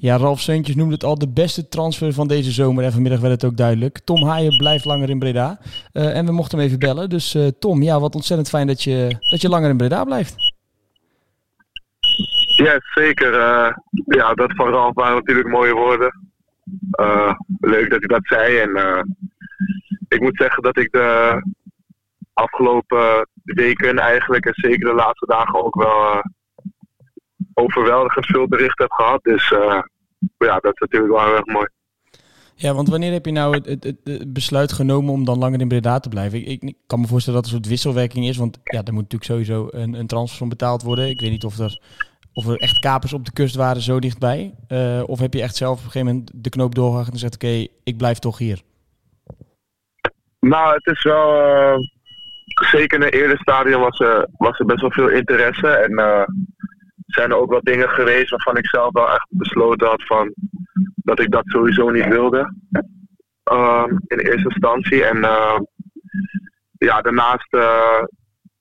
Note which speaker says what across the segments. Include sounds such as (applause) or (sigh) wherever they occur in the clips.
Speaker 1: Ja, Ralf Seuntjes noemde het al de beste transfer van deze zomer. En vanmiddag werd het ook duidelijk. Tom Haaien blijft langer in Breda. Uh, en we mochten hem even bellen. Dus uh, Tom, ja, wat ontzettend fijn dat je, dat je langer in Breda blijft.
Speaker 2: Ja, zeker. Uh, ja, dat van Ralf waren natuurlijk mooie woorden. leuk dat hij dat zei. En ik moet zeggen dat ik de afgelopen weken eigenlijk, en zeker de laatste dagen ook wel overweldigend veel berichten heb gehad. Dus uh, ja, dat is natuurlijk wel heel erg mooi.
Speaker 1: Ja, want wanneer heb je nou het, het, het, besluit genomen om dan langer in Breda te blijven? Ik, ik, kan me voorstellen dat er een soort wisselwerking is, want ja, er moet natuurlijk sowieso een, een transfer van betaald worden. Ik weet niet of er, of er echt kapers op de kust waren zo dichtbij. Uh, of heb je echt zelf op een gegeven moment de knoop doorgehakt en gezegd, oké, ik blijf toch hier?
Speaker 2: Nou, het is wel... Uh, zeker in het eerste stadium was, uh, was er best wel veel interesse. En zijn er ook wat dingen geweest waarvan ik zelf wel echt besloten had van dat ik dat sowieso niet wilde. Uh, in eerste instantie. En uh, ja, daarnaast uh,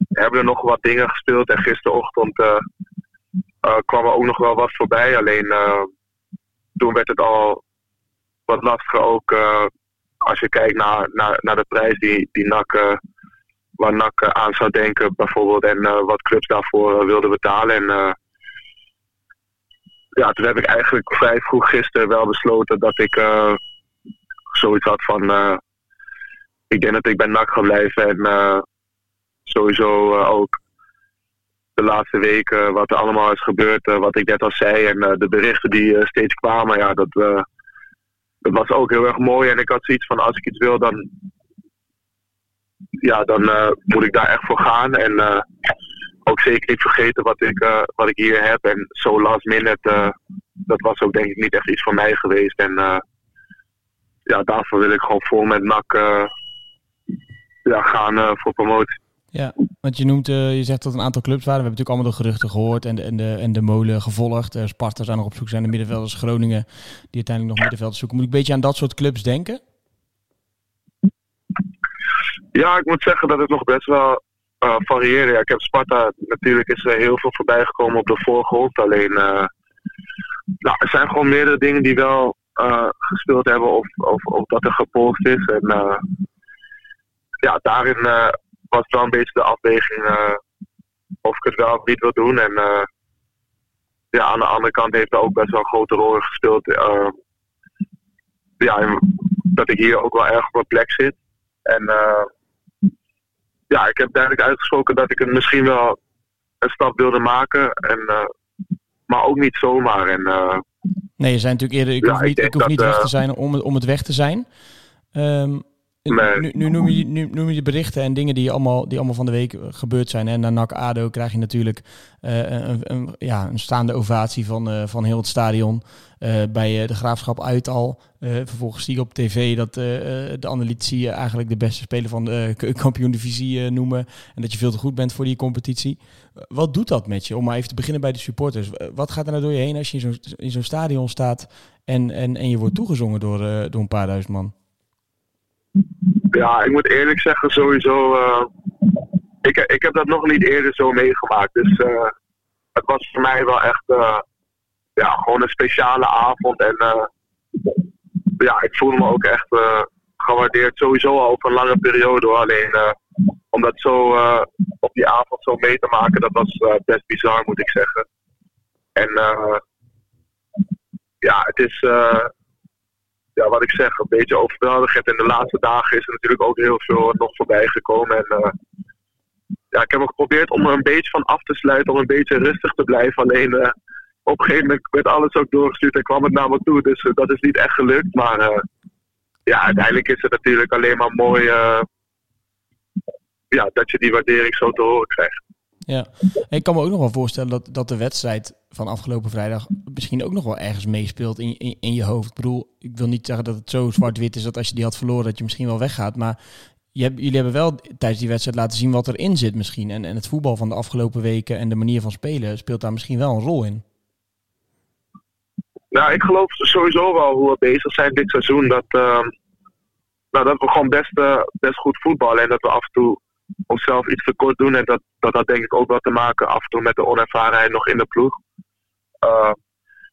Speaker 2: hebben er nog wat dingen gespeeld. En gisterochtend uh, kwam er ook nog wel wat voorbij. Alleen toen werd het al wat lastiger ook als je kijkt naar, naar, naar de prijs die, die waar aan zou denken bijvoorbeeld. En wat clubs daarvoor wilden betalen. En ja, toen heb ik eigenlijk vrij vroeg gisteren wel besloten dat ik uh, zoiets had van. Uh, ik denk dat ik bij NAC ga blijven. En uh, sowieso ook de laatste weken wat er allemaal is gebeurd, wat ik net al zei. En de berichten die steeds kwamen, ja, dat, dat was ook heel erg mooi. En ik had zoiets van: als ik iets wil, dan. Ja, dan moet ik daar echt voor gaan. En ook zeker niet vergeten wat ik, uh, wat ik hier heb. En zo last minute, uh, dat was ook denk ik niet echt iets van mij geweest. En uh, ja, daarvoor wil ik gewoon vol met NAC ja, gaan voor promotie.
Speaker 1: Ja, want je noemt, je zegt dat een aantal clubs waren. We hebben natuurlijk allemaal de geruchten gehoord en de, en de, en de molen gevolgd. Sparta zijn nog op zoek zijn, de middenvelders Groningen, die uiteindelijk nog middenvelders zoeken. Moet ik een beetje aan dat soort clubs denken?
Speaker 2: Ja, ik moet zeggen dat het nog best wel uh, variëren. Ja, ik heb Sparta, natuurlijk is er heel veel voorbij gekomen op de voorgrond. Alleen, uh, nou, er zijn gewoon meerdere dingen die wel uh, gespeeld hebben of, of, of, dat er gepolst is. En ja, daarin was wel een beetje de afweging of ik het wel of niet wil doen. En ja, aan de andere kant heeft er ook best wel een grote rol gespeeld. ja, dat ik hier ook wel erg op mijn plek zit. En ja, ik heb duidelijk uitgesproken dat ik het misschien wel een stap wilde maken. En, uh, maar ook niet zomaar. En, uh,
Speaker 1: nee, je zei natuurlijk eerder, ik ja, hoef niet, ik, ik hoef dat, niet weg te eh, zijn om, om het weg te zijn. Um, nu, nu, noem je, nu noem je berichten en dingen die allemaal, die allemaal van de week gebeurd zijn. En na NAC ADO krijg je natuurlijk uh, een, een, ja, een staande ovatie van, uh, van heel het stadion. Uh, bij de Graafschap uit al. vervolgens zie je op tv dat de analytici eigenlijk de beste speler van de kampioen-divisie noemen. En dat je veel te goed bent voor die competitie. wat doet dat met je? Om maar even te beginnen bij de supporters. Wat gaat er nou door je heen als je in zo'n in zo'n stadion staat en, en, en je wordt toegezongen door, door een paar duizend man?
Speaker 2: Ja, ik moet eerlijk zeggen, sowieso. Uh, ik, ik heb dat nog niet eerder zo meegemaakt. Dus uh, het was voor mij wel echt uh, ja, gewoon een speciale avond. En ja, ik voelde me ook echt gewaardeerd. Sowieso al over een lange periode. Alleen om dat zo op die avond zo mee te maken, dat was best bizar, moet ik zeggen. En ja, het is ja, wat ik zeg, een beetje overweldigend. En de laatste dagen is er natuurlijk ook heel veel nog voorbij gekomen. En uh, ja, ik heb ook geprobeerd om er een beetje van af te sluiten, om een beetje rustig te blijven. Alleen uh, op een gegeven moment werd alles ook doorgestuurd en kwam het naar me toe. Dus uh, dat is niet echt gelukt. Maar ja, uiteindelijk is het natuurlijk alleen maar mooi ja, dat je die waardering zo te horen krijgt.
Speaker 1: Ja, ik kan me ook nog wel voorstellen dat, dat de wedstrijd van afgelopen vrijdag misschien ook nog wel ergens meespeelt in, in, in je hoofd. Ik bedoel, ik wil niet zeggen dat het zo zwart-wit is dat als je die had verloren dat je misschien wel weggaat. Maar je jullie hebben wel tijdens die wedstrijd laten zien wat erin zit misschien. En, en het voetbal van de afgelopen weken en de manier van spelen speelt daar misschien wel een rol in.
Speaker 2: Nou, ik geloof sowieso wel hoe we bezig zijn dit seizoen. Dat, uh, nou, dat we gewoon best, uh, best goed voetballen. En dat we af en toe onszelf iets tekort doen. En dat, dat had denk ik ook wel te maken af en toe met de onervarenheid nog in de ploeg. Uh,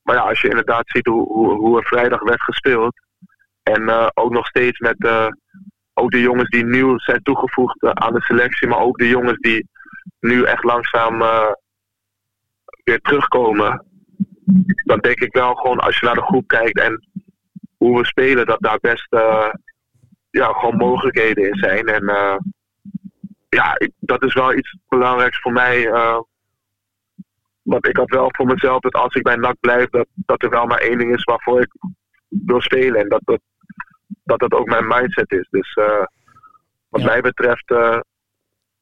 Speaker 2: maar ja, als je inderdaad ziet hoe, hoe, hoe er vrijdag werd gespeeld. En ook nog steeds met ook de jongens die nieuw zijn toegevoegd aan de selectie. Maar ook de jongens die nu echt langzaam weer terugkomen. Dan denk ik wel gewoon als je naar de groep kijkt en hoe we spelen, dat daar best ja, gewoon mogelijkheden in zijn. En ja, ik, dat is wel iets belangrijks voor mij. Uh, want ik had wel voor mezelf dat als ik bij NAC blijf, dat, dat er wel maar één ding is waarvoor ik wil spelen. En dat dat, dat, dat ook mijn mindset is. Dus uh, wat mij betreft uh,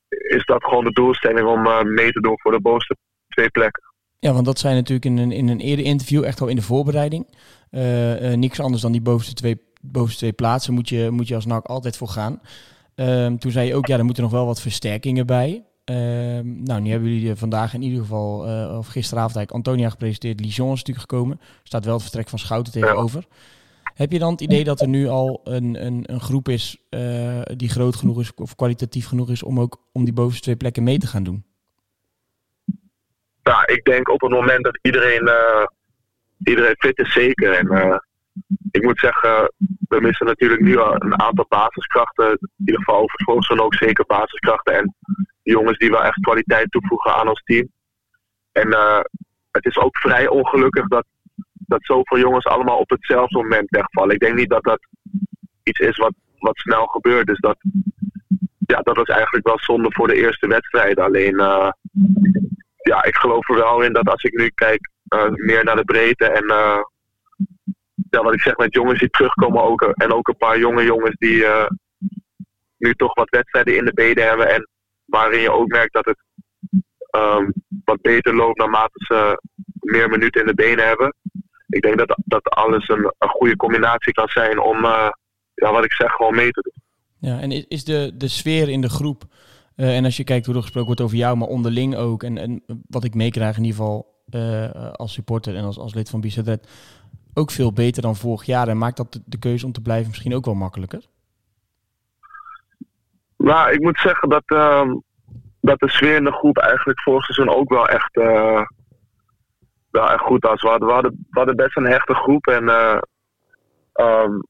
Speaker 2: is dat gewoon de doelstelling om mee te doen voor de bovenste twee plekken.
Speaker 1: Ja, want dat zijn natuurlijk in een, in een eerder interview, echt al in de voorbereiding. niks anders dan die bovenste twee, bovenste twee plaatsen moet je, moet je als NAC altijd voor gaan. Um, toen zei je ook, ja, er moeten nog wel wat versterkingen bij. Um, nou, nu hebben jullie vandaag in ieder geval, uh, of gisteravond eigenlijk, Antonia gepresenteerd. Lijon is natuurlijk gekomen. Staat wel het vertrek van Schouten tegenover. Heb je dan het idee dat er nu al een, een, een groep is uh, die groot genoeg is of kwalitatief genoeg is om ook om die bovenste twee plekken mee te gaan doen?
Speaker 2: Ja, ik denk op het moment dat iedereen, uh, iedereen fit is zeker. En ik moet zeggen, we missen natuurlijk nu een aantal basiskrachten. In ieder geval over ook zeker basiskrachten. En jongens die wel echt kwaliteit toevoegen aan ons team. En uh, het is ook vrij ongelukkig dat, dat zoveel jongens allemaal op hetzelfde moment wegvallen. Ik denk niet dat dat iets is wat, wat snel gebeurt. Dus dat, ja, dat was eigenlijk wel zonde voor de eerste wedstrijd. Alleen, uh, ja, ik geloof er wel in dat als ik nu kijk uh, meer naar de breedte en ja, wat ik zeg met jongens die terugkomen ook, en ook een paar jonge jongens die uh, nu toch wat wedstrijden in de benen hebben en waarin je ook merkt dat het um, wat beter loopt naarmate ze meer minuten in de benen hebben. Ik denk dat dat alles een, een goede combinatie kan zijn om, uh, ja, wat ik zeg, gewoon mee te doen.
Speaker 1: Ja, en is, de, de sfeer in de groep, en als je kijkt hoe er gesproken wordt over jou, maar onderling ook, en, en wat ik meekrijg in ieder geval als supporter en als, als lid van Bicedret, ook veel beter dan vorig jaar. En maakt dat de, keuze om te blijven misschien ook wel makkelijker?
Speaker 2: Nou, ik moet zeggen dat, uh, dat de sfeer in de groep eigenlijk vorig seizoen ook wel echt, uh, wel echt goed was. We hadden, we, hadden, best een hechte groep. En uh, um,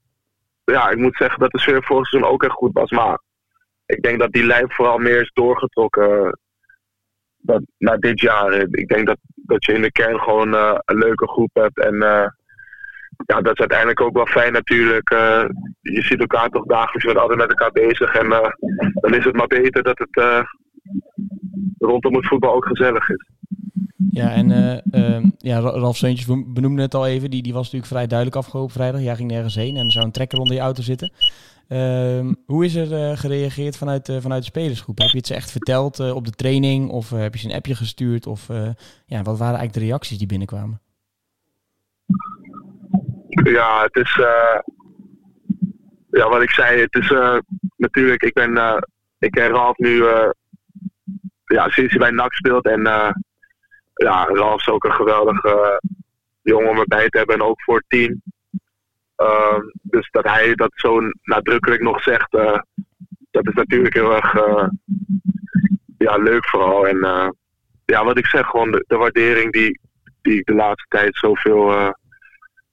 Speaker 2: ja, ik moet zeggen dat de sfeer vorig seizoen ook echt goed was. Maar ik denk dat die lijn vooral meer is doorgetrokken dat, naar dit jaar. Ik denk dat, dat je in de kern gewoon een leuke groep hebt. En ja, dat is uiteindelijk ook wel fijn natuurlijk. Uh, je ziet elkaar toch dagelijks, bent altijd met elkaar bezig. En uh, dan is het maar beter dat het uh, rondom het voetbal ook gezellig is.
Speaker 1: Ja, en ehm, ja, Ralf Seuntjes benoemde het al even. Die, die was natuurlijk vrij duidelijk afgelopen vrijdag. Jij ging nergens heen en er zou een trekker onder je auto zitten. Ehm, hoe is er gereageerd vanuit, vanuit de spelersgroep? Heb je het ze echt verteld op de training? Of heb je ze een appje gestuurd? Of ja, wat waren eigenlijk de reacties die binnenkwamen?
Speaker 2: Ja, het is. Uh, ja, wat ik zei, het is uh, natuurlijk. Ik ben. Uh, ik ken Ralf nu. ja, sinds hij bij NAC speelt. En. ja, Ralf is ook een geweldige jongen om erbij te hebben. En ook voor het team. Ehm, dus dat hij dat zo nadrukkelijk nog zegt. dat is natuurlijk heel erg. ja, leuk vooral. En. ja, wat ik zeg, gewoon de, de waardering die, die ik de laatste tijd zoveel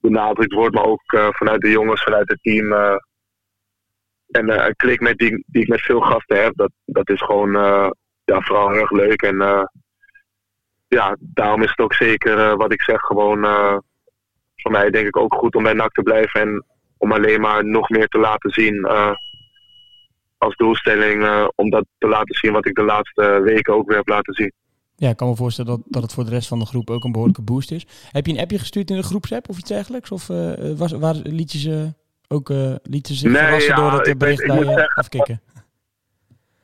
Speaker 2: benadrukt wordt, maar ook uh, vanuit de jongens, vanuit het team. Uh, en uh, een klik met die, die ik met veel gasten heb, dat, dat is gewoon ja, vooral heel erg leuk. En ja, daarom is het ook zeker wat ik zeg, gewoon voor mij denk ik ook goed om bij NAC te blijven en om alleen maar nog meer te laten zien als doelstelling om dat te laten zien wat ik de laatste weken ook weer heb laten zien.
Speaker 1: Ja, ik kan me voorstellen dat, dat het voor de rest van de groep ook een behoorlijke boost is. Heb je een appje gestuurd in de groepsapp of iets dergelijks? Of uh, was, waar, liet je ze ook uh, liet je ze nee, ja, door het bericht bij je afkicken?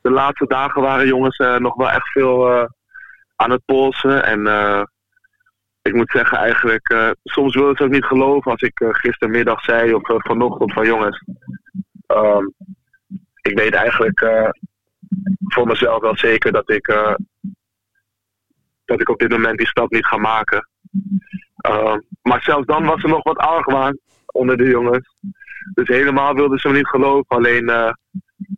Speaker 2: De laatste dagen waren jongens uh, nog wel echt veel aan het polsen. En ik moet zeggen eigenlijk, soms wilde ze ook niet geloven als ik gistermiddag zei of vanochtend van jongens. Um, ik weet eigenlijk voor mezelf wel zeker dat ik dat ik op dit moment die stap niet ga maken. Uh, maar zelfs dan was er nog wat argwaan onder de jongens. Dus helemaal wilden ze me niet geloven. Alleen, uh,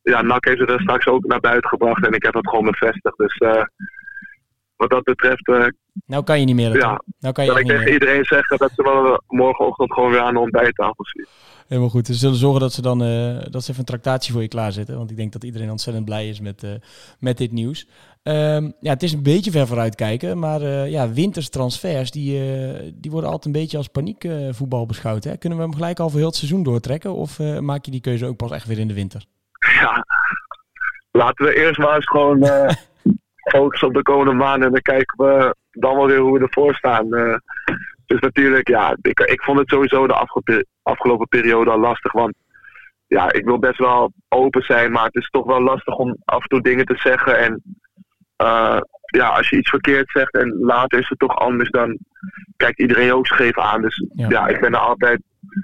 Speaker 2: ja, NAC heeft het er straks ook naar buiten gebracht en ik heb het gewoon bevestigd. Dus uh, wat dat betreft. Uh,
Speaker 1: nou kan je niet meer.
Speaker 2: Ja,
Speaker 1: nou kan
Speaker 2: je kan ik tegen iedereen zeggen dat ze wel morgenochtend gewoon weer aan de ontbijttafel zien.
Speaker 1: Helemaal goed. Ze zullen zorgen dat ze dan uh, dat ze even een tractatie voor je klaarzetten. Want ik denk dat iedereen ontzettend blij is met, uh, met dit nieuws. Um, ja, het is een beetje ver vooruit kijken. Maar ja, winterstransfers die, die worden altijd een beetje als paniekvoetbal beschouwd. Hè? Kunnen we hem gelijk al voor heel het seizoen doortrekken? Of maak je die keuze ook pas echt weer in de winter?
Speaker 2: Ja, laten we eerst maar eens gewoon (laughs) focussen op de komende maanden. En dan kijken we dan wel weer hoe we ervoor staan. dus natuurlijk, ja, ik, ik vond het sowieso de afgelopen afgelopen periode al lastig. Want ja, ik wil best wel open zijn, maar het is toch wel lastig om af en toe dingen te zeggen. En uh, ja, als je iets verkeerd zegt en later is het toch anders, dan kijkt iedereen ook scheef aan. Dus ja, ik ben er altijd,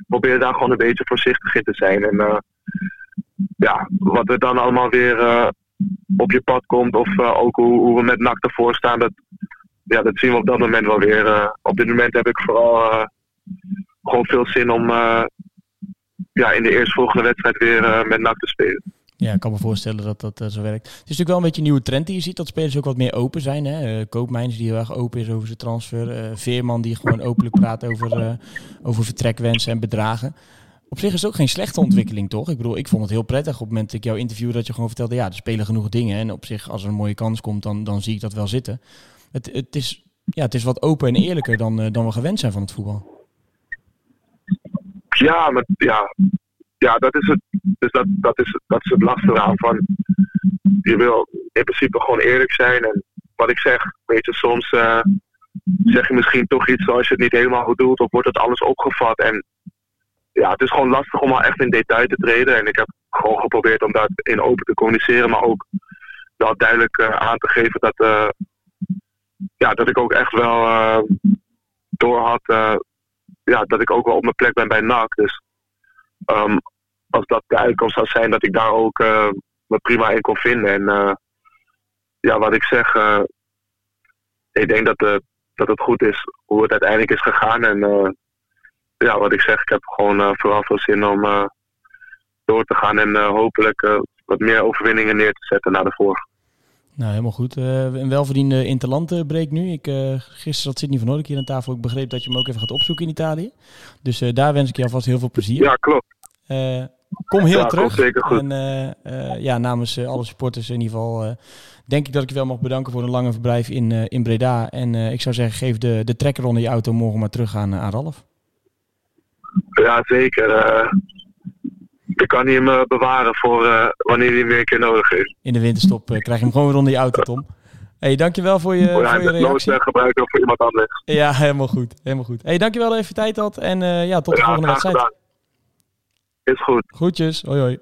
Speaker 2: probeer daar gewoon een beetje voorzichtig in te zijn. En uh, ja, wat er dan allemaal weer uh, op je pad komt, of ook hoe, we met NAC ervoor staan, dat, ja, dat zien we op dat moment wel weer. op dit moment heb ik vooral gewoon veel zin om uh, ja, in de eerstvolgende wedstrijd weer uh, met NAC te spelen.
Speaker 1: Ja, ik kan me voorstellen dat dat uh, zo werkt. Het is natuurlijk wel een beetje een nieuwe trend die je ziet, dat spelers ook wat meer open zijn. Hè? Uh, Koopmijns die heel erg open is over zijn transfer. Veerman die gewoon openlijk praat over, over vertrekwensen en bedragen. Op zich is het ook geen slechte ontwikkeling, toch? Ik bedoel, ik vond het heel prettig op het moment dat ik jou interview dat je gewoon vertelde, ja, er spelen genoeg dingen. En op zich, als er een mooie kans komt, dan, dan zie ik dat wel zitten. Het, het, is, ja, het is wat open en eerlijker dan, dan we gewend zijn van het voetbal.
Speaker 2: Ja, ja, ja dat, is het, dus dat, dat, is, dat is het lastige van. Je wil in principe gewoon eerlijk zijn. En wat ik zeg, weet je, soms uh, zeg je misschien toch iets zoals je het niet helemaal goed doet, of wordt het alles opgevat. En ja, het is gewoon lastig om al echt in detail te treden. En ik heb gewoon geprobeerd om dat in open te communiceren, maar ook dat duidelijk uh, aan te geven dat, uh, ja, dat ik ook echt wel door had ja, dat ik ook wel op mijn plek ben bij NAC. Dus um, als dat de uitkomst zou zijn, dat ik daar ook me prima in kon vinden. En ja, wat ik zeg, ik denk dat, dat het goed is hoe het uiteindelijk is gegaan. En ja, wat ik zeg, ik heb gewoon vooral veel zin om door te gaan en hopelijk wat meer overwinningen neer te zetten naar de vorige.
Speaker 1: Nou, helemaal goed. Een welverdiende interlandbreek nu. Ik, gisteren zat Sidney van Noordek hier aan tafel. Ik begreep dat je hem ook even gaat opzoeken in Italië. Dus daar wens ik je alvast heel veel plezier.
Speaker 2: Ja, klopt.
Speaker 1: kom heel
Speaker 2: ja,
Speaker 1: terug.
Speaker 2: Zeker goed.
Speaker 1: En ja, namens alle supporters in ieder geval denk ik dat ik je wel mag bedanken voor een lange verblijf in, in Breda. En ik zou zeggen, geef de, de trekker onder je auto morgen maar terug aan, aan Ralf.
Speaker 2: Ja, zeker ik kan hij hem eh, bewaren voor uh, wanneer hij hem weer een keer nodig heeft.
Speaker 1: In de winterstop krijg je hem gewoon weer onder je auto, Tom. hey, dankjewel voor je, voor,
Speaker 2: voor
Speaker 1: je reactie.
Speaker 2: nooit gebruiken voor iemand anders.
Speaker 1: Ja, helemaal goed. Helemaal goed. hey, dankjewel dat je even tijd had. En ja, tot de volgende wedstrijd.
Speaker 2: Gedaan. Is goed.
Speaker 1: Groetjes. Hoi hoi.